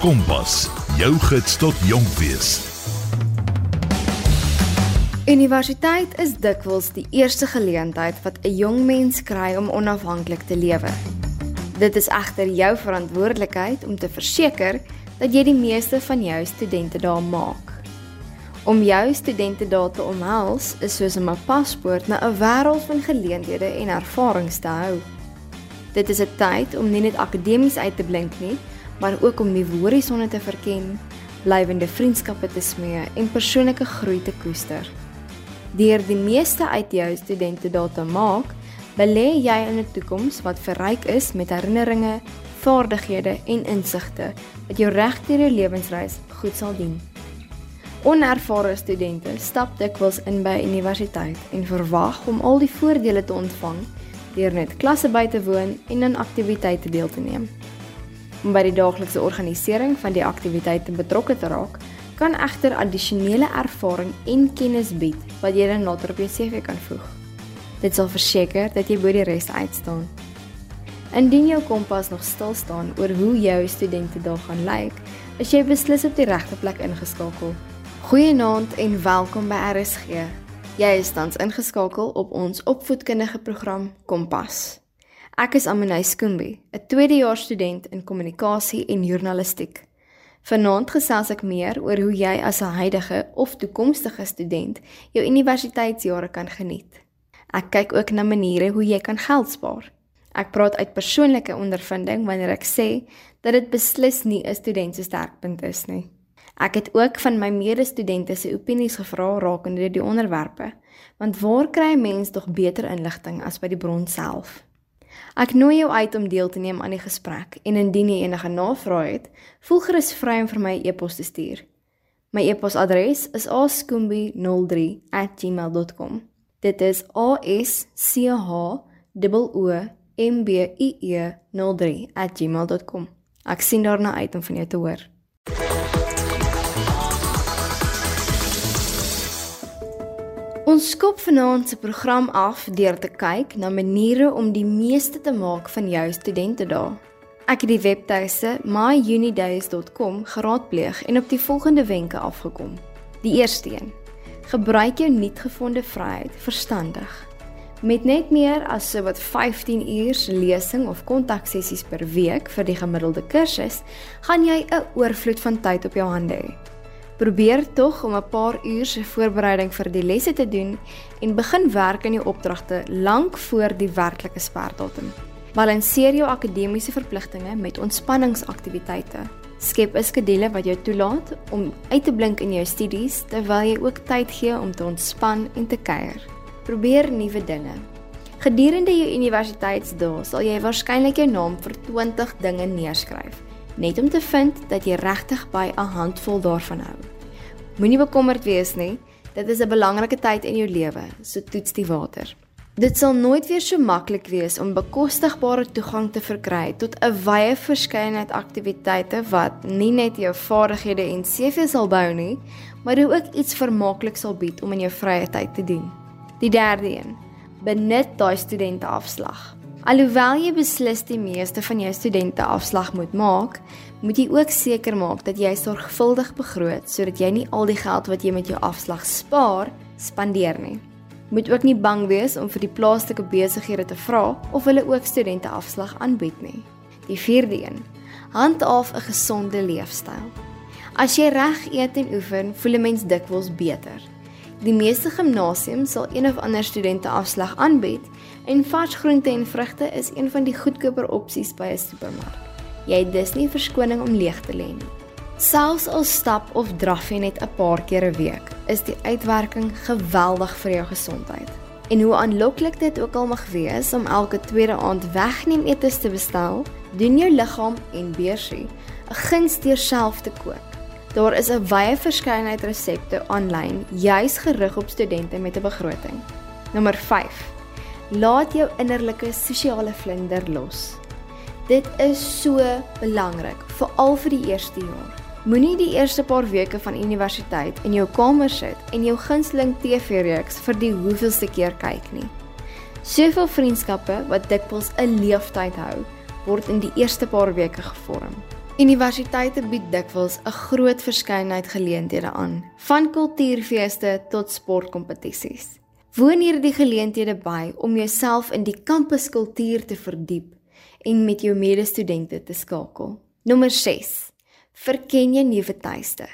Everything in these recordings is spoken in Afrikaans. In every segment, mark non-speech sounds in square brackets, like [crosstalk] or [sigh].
Kompas, jou gids tot jonk wees. Universiteit is dikwels die eerste geleentheid wat 'n jong mens kry om onafhanklik te lewe. Dit is egter jou verantwoordelikheid om te verseker dat jy die meeste van jou studente daar maak. Om jou studente daar te omhels is soos 'n paspoort na 'n wêreld van geleenthede en ervarings te hou. Dit is 'n tyd om nie net akademies uit te blink nie, maar ook om nuwe horisonne te verken, blywende vriendskappe te smee en persoonlike groei te koester. Deur die meeste uit jou studente daar te maak, belê jy in 'n toekoms wat verryk is met herinneringe, vaardighede en insigte wat jou regdeur jou lewensreis goed sal dien. Onervare studente stap dikwels in by universiteit en verwag om al die voordele te ontvang deur net klasse by te woon en aan aktiwiteite deel te neem. Om by die daaglikse organisering van die aktiwiteite betrokke te raak, kan egter addisionele ervaring en kennis bied wat jy dan later op jou CV kan voeg. Dit sal verseker dat jy bo die res uitstaan. Indien jou kompas nog stil staan oor hoe jou studente daar gaan lyk, is jy beslis op die regte plek ingeskakel. Goeienaand en welkom by RSG. Jy is tans ingeskakel op ons opvoedkundige program Kompas. Ek is Amunay Skumbi, 'n tweedejaars student in kommunikasie en journalistiek. Vanaand gesels ek meer oor hoe jy as 'n huidige of toekomstige student jou universiteitsjare kan geniet. Ek kyk ook na maniere hoe jy kan geld spaar. Ek praat uit persoonlike ondervinding wanneer ek sê dat dit beslis nie 'n student se sterkpunt is nie. Ek het ook van my medestudente se opinies gevra rakende die onderwerpe, want waar kry 'n mens tog beter inligting as by die bron self? Ek nooi jou uit om deel te neem aan die gesprek en indien jy enige navrae het, voel gerus vry om vir my 'n e-pos te stuur. My e-posadres is askoombie03@gmail.com. Dit is a s c h o m b i e 03@gmail.com. Ek sien daarna uit om van jou te hoor. Ons skop vanaand se program af deur te kyk na maniere om die meeste te maak van jou studente dae. Ek het die webtuiste myunidays.com geraadpleeg en op die volgende wenke afgekom. Die eerste een: Gebruik jou nuutgevonde vryheid verstandig. Met net meer as so wat 15 uur se lesing of kontaksessies per week vir die gemiddelde kursus, gaan jy 'n oorvloed van tyd op jou hande hê. Probeer tog om 'n paar uur se voorbereiding vir die lesse te doen en begin werk aan jou opdragte lank voor die werklike sperdatum. Balanseer jou akademiese verpligtinge met ontspanningsaktiwiteite. Skep 'n skedule wat jou toelaat om uit te blink in jou studies terwyl jy ook tyd gee om te ontspan en te kuier. Probeer nuwe dinge. Gedurende jou universiteitsdae sal jy waarskynlik jou naam vir 20 dinge neerskryf net om te vind dat jy regtig by 'n handvol daarvan hou. Moenie bekommerd wees nie, dit is 'n belangrike tyd in jou lewe, so toets die water. Dit sal nooit weer so maklik wees om bekostigbare toegang te verkry tot 'n wye verskeidenheid aktiwiteite wat nie net jou vaardighede en CV sal bou nie, maar ook iets vermaaklik sal bied om in jou vrye tyd te doen. Die derde een: benut daai studente afslag. Alhoewel jy beslis die meeste van jou studente afslag moet maak, moet jy ook seker maak dat jy sorgvuldig begroot sodat jy nie al die geld wat jy met jou afslag spaar, spandeer nie. Moet ook nie bang wees om vir die plaaslike besighede te vra of hulle ook studente afslag aanbied nie. Die vierde een: handhaaf 'n gesonde leefstyl. As jy reg eet en oefen, voel 'n mens dikwels beter. Die meeste gimnasiums sal een of ander studente afslag aanbied en vars groente en vrugte is een van die goedkoper opsies by 'n supermark. Jy het dus nie verskoning om leeg te lê nie. Selfs al stap of draf jy net 'n paar keer 'n week, is die uitwerking geweldig vir jou gesondheid. En hoe aanloklik dit ook al mag wees om elke tweede aand wegneem etes te bestel, doen jou liggaam en beursie 'n guns deur self te kook. Daar is 'n wye verskeidenheid resepte aanlyn juis gerig op studente met 'n begroting. Nommer 5. Laat jou innerlike sosiale vlinder los. Dit is so belangrik, veral vir die eerste jaar. Moenie die eerste paar weke van universiteit in jou kamer sit en jou gunsteling TV-reeks vir die hoeveelste keer kyk nie. Soveel vriendskappe wat dikwels 'n leeftyd hou, word in die eerste paar weke gevorm. Universiteite bied dikwels 'n groot verskeidenheid geleenthede aan, van kultuurfeeste tot sportkompetisies. Woon hierdie geleenthede by om jouself in die kampuskultuur te verdiep en met jou medestudente te skakel. Nommer 6. Verken jy nuwe tuiste.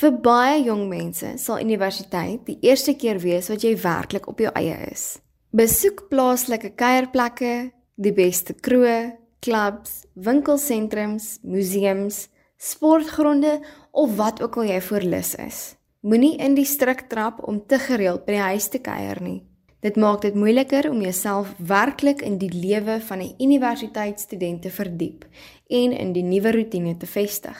Vir baie jong mense sal universiteit die eerste keer wees wat jy werklik op jou eie is. Besoek plaaslike kuierplekke, die beste kroë, klubs, winkelsentrums, museums, sportgronde of wat ook al jy voorlus is. Moenie in die struik trap om te gereeld by die huis te kuier nie. Dit maak dit moeiliker om jouself werklik in die lewe van 'n universiteitsstudent te verdiep en in die nuwe rotine te vestig.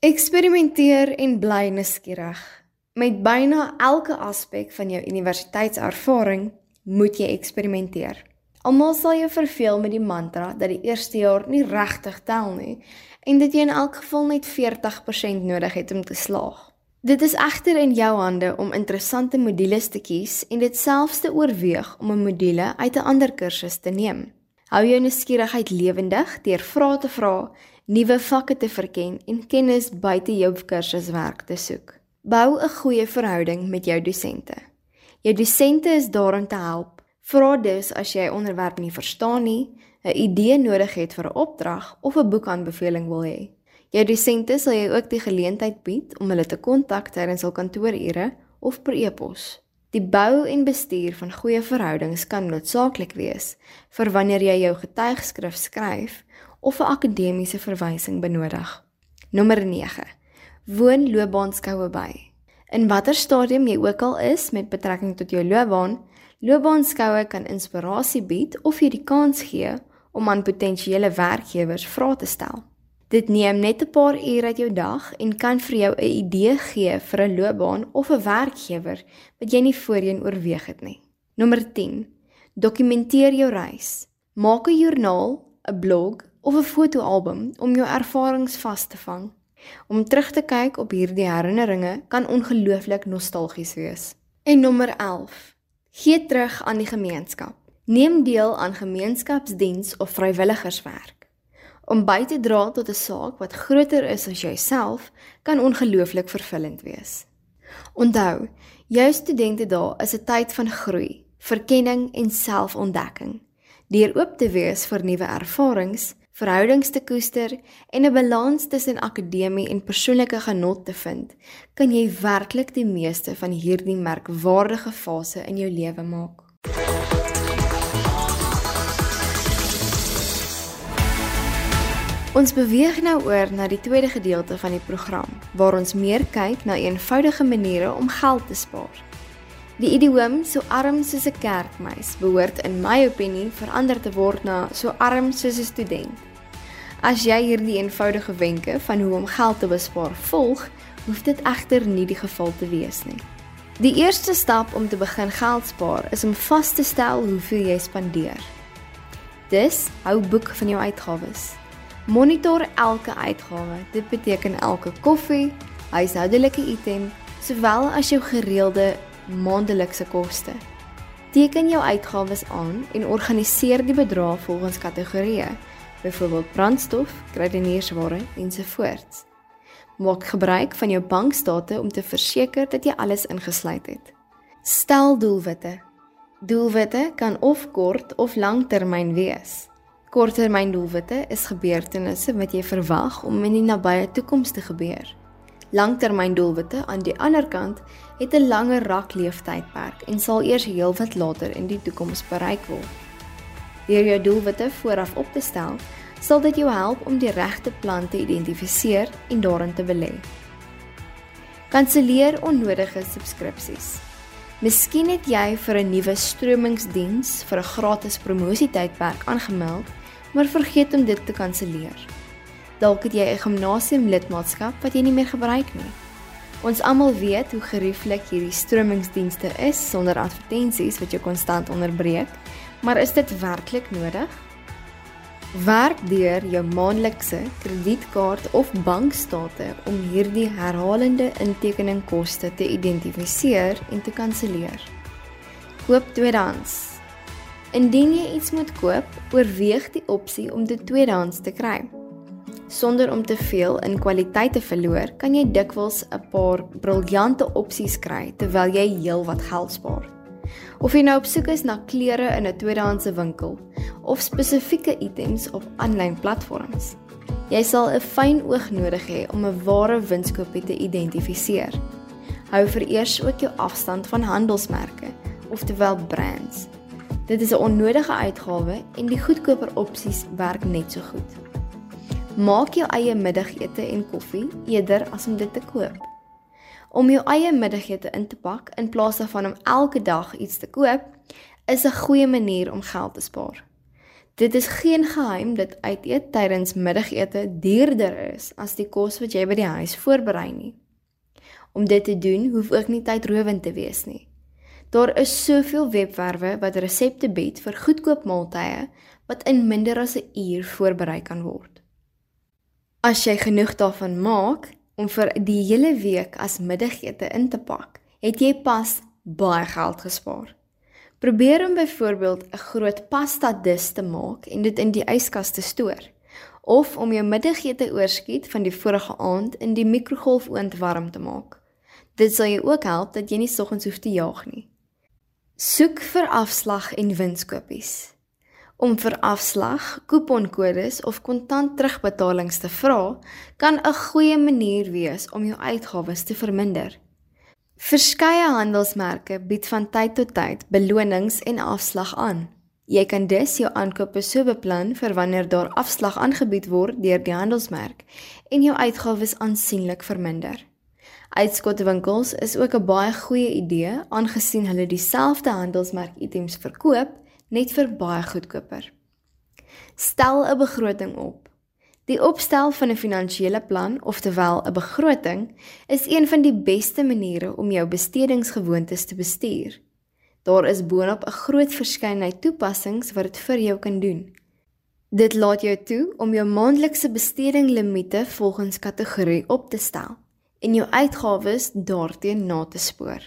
Eksperimenteer en bly nuuskierig. Met byna elke aspek van jou universiteitservaring moet jy eksperimenteer. Almal sal jou verveel met die mantra dat die eerste jaar nie regtig tel nie en dat jy in elk geval net 40% nodig het om te slaag. Dit is egter in jou hande om interessante modules te kies en dit selfs te oorweeg om 'n module uit 'n ander kursus te neem. Hou jou nuuskierigheid lewendig deur vrae te vra nuwe vakke te verken en kennis buite jou kursuswerk te soek. Bou 'n goeie verhouding met jou dosente. Jou dosente is daar om te help. Vra dus as jy 'n onderwerp nie verstaan nie, 'n idee nodig het vir 'n opdrag of 'n boekaanbeveling wil hê. Jou dosente sal jou ook die geleentheid bied om hulle te kontak tydens hul kantoorure of per e-pos. Die bou en bestuur van goeie verhoudings kan noodsaaklik wees vir wanneer jy jou getuigskrif skryf of 'n akademiese verwysing benodig. Nommer 9. Woon loopbaanskoue by. In watter stadium jy ook al is met betrekking tot jou loopbaan, loopbaanskoue kan inspirasie bied of jy die kans gee om aan potensiële werkgewers vrae te stel. Dit neem net 'n paar ure uit jou dag en kan vir jou 'n idee gee vir 'n loopbaan of 'n werkgewer wat jy nie voorheen oorweeg het nie. Nommer 10. Dokumenteer jou reis. Maak 'n joernaal, 'n blog of 'n fotoalbum om jou ervarings vas te vang. Om terug te kyk op hierdie herinneringe kan ongelooflik nostalgies wees. En nommer 11. Gee terug aan die gemeenskap. Neem deel aan gemeenskapsdiens of vrywilligerswerk. Om by te dra tot 'n saak wat groter is as jouself, kan ongelooflik vervullend wees. Onthou, jou studente daar is 'n tyd van groei, verkenning en selfontdekking. Deur oop te wees vir nuwe ervarings, verhoudings te koester en 'n balans tussen akademie en persoonlike genot te vind, kan jy werklik die meeste van hierdie merkwaardige fase in jou lewe maak. Ons beweeg nou oor na die tweede gedeelte van die program, waar ons meer kyk na eenvoudige maniere om geld te spaar. Die idioom so arm soos 'n kerkmeis behoort in my opinie verander te word na so arm soos 'n student. As jy hierdie eenvoudige wenke van hoe om geld te bespaar volg, hoef dit egter nie die geval te wees nie. Die eerste stap om te begin geld spaar is om vas te stel hoeveel jy spandeer. Dis hou boek van jou uitgawes. Monitor elke uitgawe. Dit beteken elke koffie, huishoudelike item, sowel as jou gereelde maandelikse koste. Teken jou uitgawes aan en organiseer die bedrae volgens kategorieë, byvoorbeeld brandstof, kruideniersware ensovoorts. Maak gebruik van jou bankstate om te verseker dat jy alles ingesluit het. Stel doelwitte. Doelwitte kan of kort of langtermyn wees. Korttermyndoelwitte is gebeurtenisse wat jy verwag om in die nabye toekoms te gebeur. Langtermyndoelwitte aan die ander kant het 'n langer rakleeftydperk en sal eers heelwat later in die toekoms bereik word. Deur jou doelwitte vooraf op te stel, sal dit jou help om die regte plan te identifiseer en daarin te belê. Kanselleer onnodige subskripsies. Miskien het jy vir 'n nuwe stromingsdiens vir 'n gratis promosietydperk aangemeld, maar vergeet om dit te kanselleer. Dalk het jy 'n gimnasiumlidmaatskap wat jy nie meer gebruik nie. Ons almal weet hoe gerieflik hierdie stromingsdienste is sonder advertensies wat jou konstant onderbreek, maar is dit werklik nodig? Werk deur jou maandelikse kredietkaart of bankstate om hierdie herhalende intekeningkoste te identifiseer en te kanselleer. Koop tweedehands. Indien jy iets moet koop, oorweeg die opsie om dit tweedehands te kry. Sonder om te veel in kwaliteit te verloor, kan jy dikwels 'n paar briljante opsies kry terwyl jy heelwat geld spaar. Of jy nou op soek is na klere in 'n tweedehandse winkel of spesifieke items op aanlyn platforms, jy sal 'n fyn oog nodig hê om 'n ware winskoopie te identifiseer. Hou vereers ook jou afstand van handelsmerke, oftewel brands. Dit is 'n onnodige uitgawe en die goedkoper opsies werk net so goed. Maak jou eie middagete en koffie eerder as om dit te koop. Om jou eie middagete in te pak in plaas daarvan om elke dag iets te koop, is 'n goeie manier om geld te spaar. Dit is geen geheim dat uiteet tydens middagete duurder is as die kos wat jy by die huis voorberei nie. Om dit te doen, hoef ook nie tydrowend te wees nie. Daar is soveel webwerwe wat resepte bied vir goedkoop maaltye wat in minder as 'n uur voorberei kan word. As jy genoeg daarvan maak om vir die hele week as middagete in te pak, het jy pas baie geld gespaar. Probeer om byvoorbeeld 'n groot pasta dis te maak en dit in die yskas te stoor of om jou middagete oorskiet van die vorige aand in die mikrogolfoond warm te maak. Dit sal jou ook help dat jy nie soggens hoef te jaag nie. Soek vir afslag en winskoopies. Om vir afslag, kuponkodes of kontant terugbetalings te vra, kan 'n goeie manier wees om jou uitgawes te verminder. Verskeie handelsmerke bied van tyd tot tyd belonings en afslag aan. Jy kan dus jou aankope so beplan vir wanneer daar afslag aangebied word deur die handelsmerk en jou uitgawes aansienlik verminder. Uitskotwinkels is ook 'n baie goeie idee aangesien hulle dieselfde handelsmerk items verkoop net vir baie goedkoper. Stel 'n begroting op. Die opstel van 'n finansiële plan, oftewel 'n begroting, is een van die beste maniere om jou bestedingsgewoontes te bestuur. Daar is boonop 'n groot verskeidenheid toepassings wat dit vir jou kan doen. Dit laat jou toe om jou maandelikse bestedinglimiete volgens kategorie op te stel en jou uitgawes daarteen na te spoor.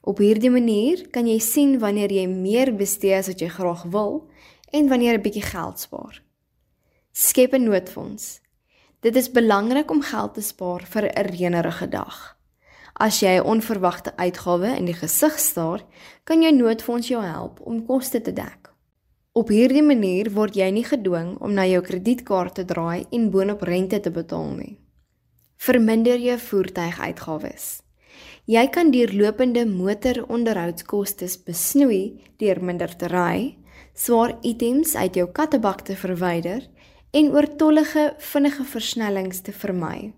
Op hierdie manier kan jy sien wanneer jy meer bestee as wat jy graag wil en wanneer jy 'n bietjie geld spaar. Skep 'n noodfonds. Dit is belangrik om geld te spaar vir 'n reënerige dag. As jy 'n onverwagte uitgawe in die gesig staar, kan jou noodfonds jou help om koste te dek. Op hierdie manier word jy nie gedwing om na jou kredietkaart te draai en boonop rente te betaal nie verminder jou voertuiguitgawes. Jy kan deurlopende motoronderhoudskoste besnoei deur minder te ry, swaar items uit jou kattebak te verwyder en oortollige vinnige versnellings te vermy.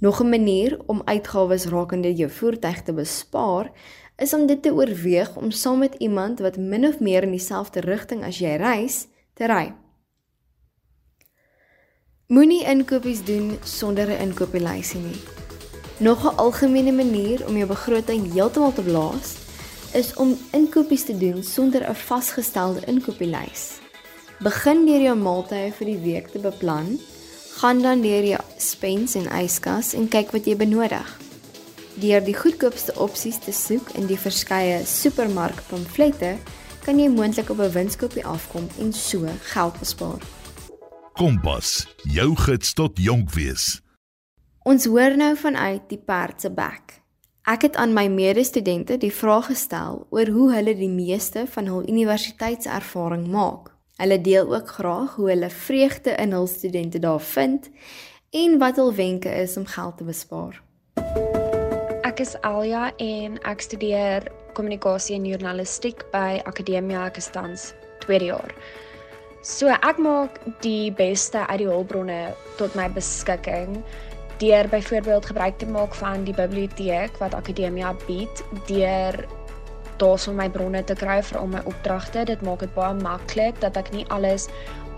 Nog 'n manier om uitgawes rakende jou voertuig te bespaar, is om dit te oorweeg om saam met iemand wat min of meer in dieselfde rigting as jy reis, te ry. Moenie inkopies doen sonder 'n inkopieslysie nie. Nog 'n algemene manier om jou begroting heeltemal te blaas, is om inkopies te doen sonder 'n vasgestelde inkopielys. Begin deur jou maaltye vir die week te beplan, gaan dan deur jou spens en yskas en kyk wat jy benodig. Deur die goedkoopste opsies te soek in die verskeie supermarkpamflette, kan jy moontlik op 'n winskoopie afkom en so geld bespaar. Kompas, jou gids tot jonk wees. Ons hoor nou vanuit die perd se bek. Ek het aan my medestudente die vraag gestel oor hoe hulle die meeste van hul universiteitservaring maak. Hulle deel ook graag hoe hulle vreugde in hul studente daar vind en wat hul wenke is om geld te bespaar. Ek is Alia en ek studeer kommunikasie en journalistiek by Akademia Kastans tweede jaar. So ek maak die beste uit die hulpbronne tot my beskikking deur byvoorbeeld gebruik te maak van die biblioteek wat Akademia bied deur daarso my bronne te kry vir al my opdragte. Dit maak dit baie maklik dat ek nie alles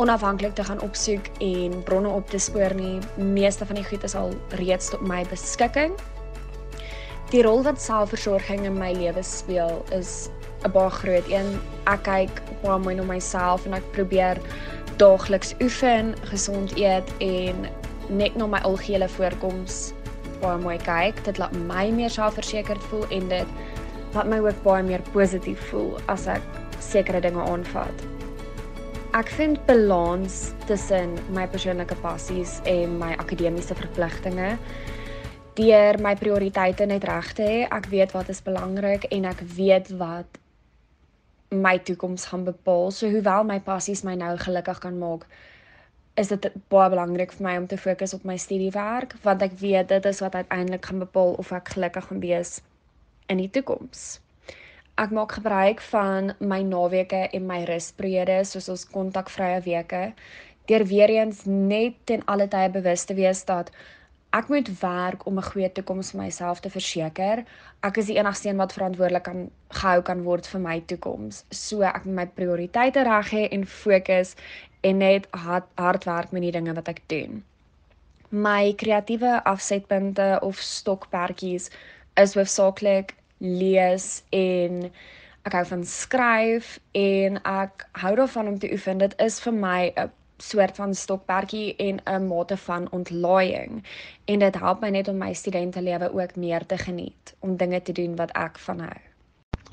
onafhanklik te gaan opsoek en bronne op te spoor nie. Meeste van die goed is al reeds tot my beskikking. Die rol wat selfversorging in my lewe speel is 'n baie groot een. Ek kyk baie mooi na myself en ek probeer daagliks oefen, gesond eet en net na my algehele voorkoms baie mooi kyk. Dit laat my meer selfversekerd voel en dit laat my ook baie meer positief voel as ek sekere dinge aanvat. Ek vind balans tussen my persoonlike passies en my akademiese verpligtinge deur my prioriteite net reg te hê. Ek weet wat is belangrik en ek weet wat my toekoms gaan bepaal. So hoewel my passies my nou gelukkig kan maak, is dit baie belangrik vir my om te fokus op my studiewerk want ek weet dit is wat uiteindelik gaan bepaal of ek gelukkig gaan wees in die toekoms. Ek maak gebruik van my naweke en my rusperiode soos ons kontakvrye weke deur weer eens net ten alle tye bewus te wees dat ek moet werk om 'n goeie toekoms vir myself te verseker. Ek is die enigste een wat verantwoordelik kan gehou kan word vir my toekoms. So ek moet my prioriteite reg hê en fokus en net hard, hard werk met die dinge wat ek doen. My kreatiewe afsetpunte of stokperdjies is hoofsaaklik lees en ek hou van skryf en ek hou daarvan om te oefen. Dit is vir my 'n soort van stokperdjie en 'n mate van ontlaaiing en dit help my net om my studentelewe ook meer te geniet om dinge te doen wat ek van hou.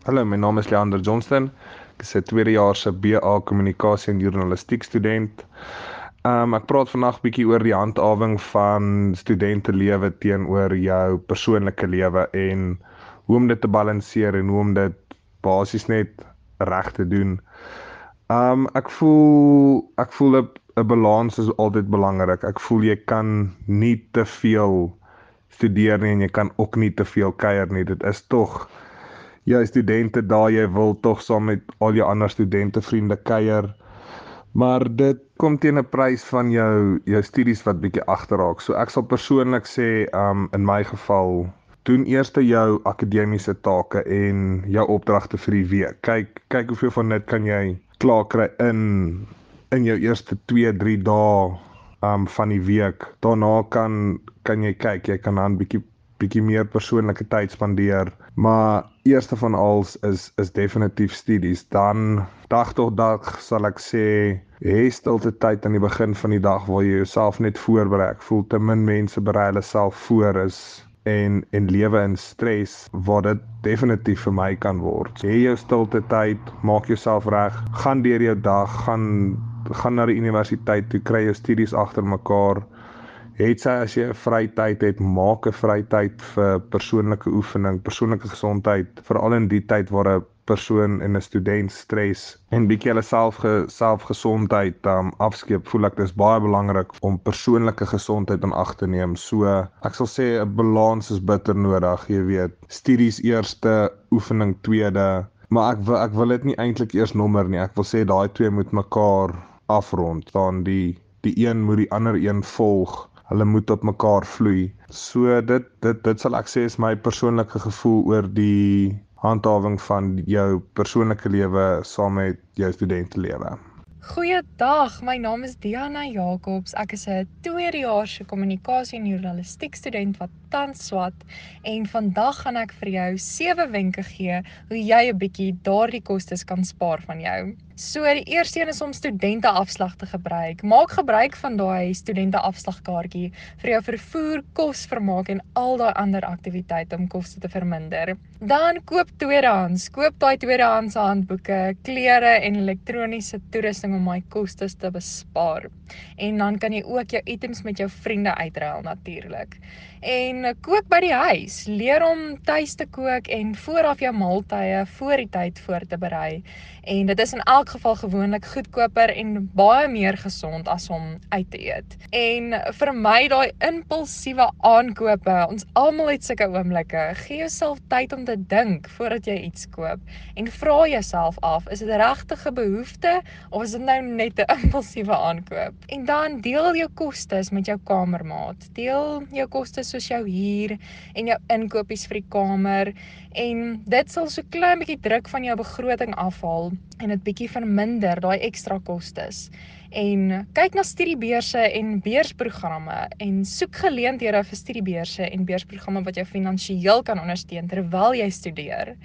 Hallo, my naam is Leander Johnston. Ek is 'n tweedejaarse BA kommunikasie en journalistiek student. Um ek praat vandag bietjie oor die handhawing van studentelewe teenoor jou persoonlike lewe en hoe om dit te balanseer en hoe om dit basies net reg te doen. Um ek voel ek voel 'n balans is altyd belangrik. Ek voel jy kan nie te veel studeer nie en jy kan ook nie te veel kuier nie. Dit is tog jy studente daar jy wil tog saam met al jou ander studente vriende kuier. Maar dit kom teen 'n prys van jou jou studies wat bietjie agterraak. So ek sal persoonlik sê um in my geval doen eers jou akademiese take en jou opdragte vir die week. Kyk kyk hoeveel van dit kan jy klaar kry in in jou eerste 2, 3 dae um van die week. Daarna kan kan jy kyk, jy kan dan bietjie bietjie meer persoonlike tyd spandeer, maar eerste van alles is is definitief studies. Dan dag tot dag sal ek sê hê stilte tyd aan die begin van die dag waar jy jouself net voorberei. Ek voel te min mense berei hulle self voor is en en lewe in stres wat dit definitief vir my kan word. Hê jou stilte tyd, maak jouself reg, gaan deur jou dag, gaan gaan na die universiteit toe, kry jou studies agter mekaar. Het sy as jy 'n vrytyd het, maak 'n vrytyd vir persoonlike oefening, persoonlike gesondheid, veral in die tyd waar 'n persoon en 'n student stres en bietjie hulle self selfgesondheid um afskeep, voel ek dis baie belangrik om persoonlike gesondheid in ag te neem. So ek sal sê 'n balans is bitter nodig, jy weet. Studies eerste, oefening tweede, maar ek wil ek wil dit nie eintlik eers nommer nie. Ek wil sê daai twee moet mekaar afrond. Dan die die een moet die ander een volg. Hulle moet op mekaar vloei. So dit dit dit sal ek sê is my persoonlike gevoel oor die handhawing van jou persoonlike lewe saam met jou studentelewe. Goeiedag, my naam is Diana Jacobs. Ek is 'n tweedejaarse kommunikasie en journalistiek student wat tans swat en vandag gaan ek vir jou sewe wenke gee hoe jy 'n bietjie daardie kostes kan spaar van jou. So die eerste een is om studente afslag te gebruik. Maak gebruik van daai studente afslagkaartjie vir jou vervoer, kos, vermaak en al daai ander aktiwiteite om koste te verminder. Dan koop tweedehands. Koop daai tweedehands handboeke, klere en elektroniese toerusting om my kostes te bespaar. En dan kan jy ook jou items met jou vriende uitruil natuurlik en kook by die huis. Leer om tuis te kook en vooraf jou maaltye voor die tyd voor te berei. En dit is in elk geval gewoonlik goedkoper en baie meer gesond as om uit te eet. En vir my daai impulsiewe aankope, ons almal het sulke oomblikke. Gee jouself tyd om te dink voordat jy iets koop en vra jouself af, is dit regtig 'n behoefte of is dit nou net 'n [laughs] impulsiewe aankoop? En dan deel jou kostes met jou kamermaat. Deel jou kostes soos jou huur en jou inkopies vir die kamer en dit sal so klein bietjie druk van jou begroting afhaal en dit bietjie verminder daai ekstra kostes. En kyk na studiebeurse en beursprogramme en soek geleenthede vir studiebeurse en beursprogramme wat jou finansiëel kan ondersteun terwyl jy studeer.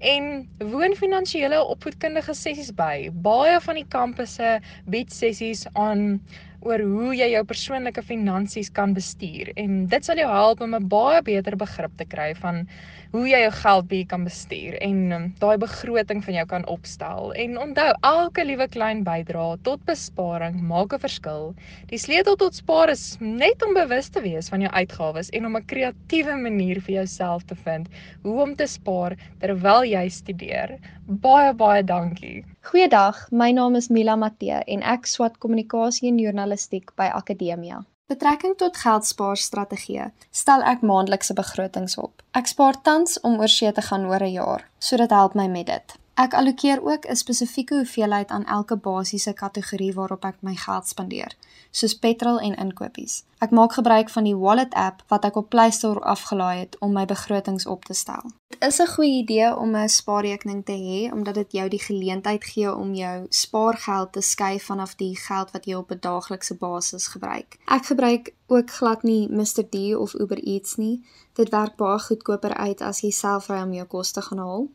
En woon finansiële opvoedkundige sessies by. Baie van die kampusse bied sessies aan oor hoe jy jou persoonlike finansies kan bestuur en dit sal jou help om 'n baie beter begrip te kry van hoe jy jou geld bietjie kan bestuur en um, daai begroting van jou kan opstel. En onthou, elke liewe klein bydrae tot besparing maak 'n verskil. Die sleutel tot spaar is net om bewus te wees van jou uitgawes en om 'n kreatiewe manier vir jouself te vind hoe om te spaar terwyl jy studeer. Baie baie dankie. Goeiedag, my naam is Mila Matee en ek swat kommunikasie en journalistiek by Akademia. Betrekking tot geldspaarstrategieë stel ek maandelikse begrotings op. Ek spaar tans om oor see te gaan oor 'n jaar, so dit help my met dit. Ek allokeer ook 'n spesifieke hoeveelheid aan elke basiese kategorie waarop ek my geld spandeer, soos petrol en inkopies. Ek maak gebruik van die Wallet app wat ek op Play Store afgelaai het om my begrotings op te stel. Dit is 'n goeie idee om 'n spaarrekening te hê omdat dit jou die geleentheid gee om jou spaargeld te skei vanaf die geld wat jy op 'n daaglikse basis gebruik. Ek gebruik ook glad nie Mr D of Uber Eats nie. Dit werk baie goedkoper uit as jy self ry om jou kos te gaan haal.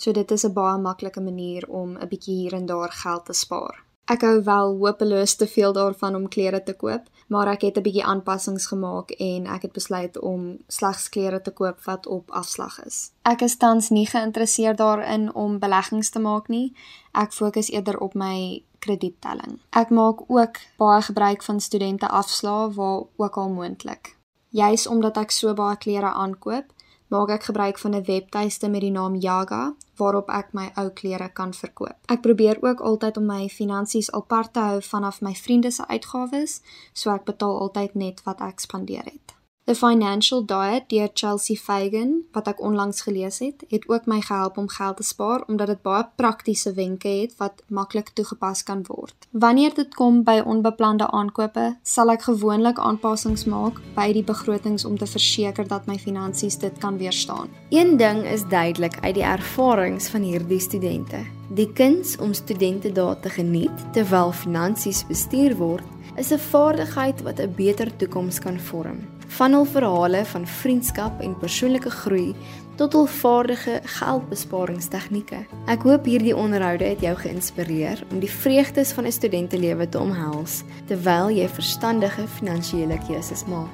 So dit is 'n baie maklike manier om 'n bietjie hier en daar geld te spaar. Ek hou wel hopeloos te veel daarvan om klere te koop, maar ek het 'n bietjie aanpassings gemaak en ek het besluit om slegs klere te koop wat op afslag is. Ek is tans nie geïnteresseerd daarin om beleggings te maak nie. Ek fokus eerder op my krediettelling. Ek maak ook baie gebruik van studente afslae waar ook al moontlik. Juis omdat ek so baie klere aankoop, maak ek gebruik van 'n webtuiste met die naam Yaga waarop ek my ou klere kan verkoop. Ek probeer ook altyd om my finansies apart te hou vanaf my vriende se uitgawes, so ek betaal altyd net wat ek spandeer het. The Financial Diet deur Chelsea Fagan wat ek onlangs gelees het, het ook my gehelp om geld te spaar omdat dit baie praktiese wenke het wat maklik toegepas kan word. Wanneer dit kom by onbeplande aankope, sal ek gewoonlik aanpassings maak by die begrotings om te verseker dat my finansies dit kan weerstaan. Een ding is duidelik uit die ervarings van hierdie studente. Die kuns om studente dae te geniet terwyl finansies bestuur word, is 'n vaardigheid wat 'n beter toekoms kan vorm van hul verhale van vriendskap en persoonlike groei tot hul vaardige geldbesparingstegnieke. Ek hoop hierdie onderhoude het jou geïnspireer om die vreugdes van 'n studentelewe te omhels terwyl jy verstandige finansiële keuses maak.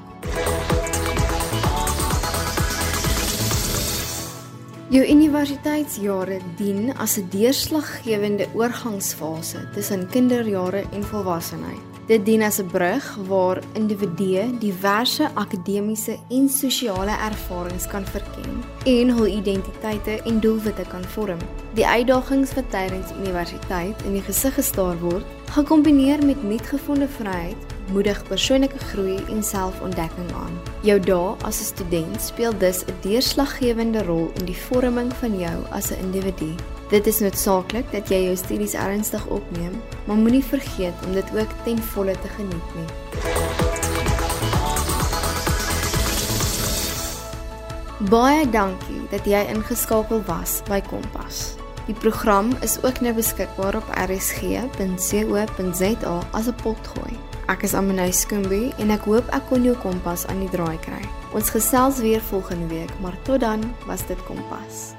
Jou universiteitsjare dien as 'n deurslaggewende oorgangsfase tussen kinderjare en volwassenheid. Dit dien as 'n brug waar individue diverse akademiese en sosiale ervarings kan verken en hul identiteite en doelwitte kan vorm. Die uitdagings wat tydens universiteit in die gesig gestaar word, gekombineer met nuutgevonde vryheid, moedig persoonlike groei en selfontdekking aan. Jou dae as 'n student speel dus 'n deurslaggewende rol in die vorming van jou as 'n individu. Dit is noodsaaklik dat jy jou studies ernstig opneem, maar moenie vergeet om dit ook ten volle te geniet nie. Baie dankie dat jy ingeskakel was by Kompas. Die program is ook nou beskikbaar op rsg.co.za as 'n potgooi. Ek is Amanay Skumbi en ek hoop ek kon jou kompas aan die draai kry. Ons gesels weer volgende week, maar tot dan was dit Kompas.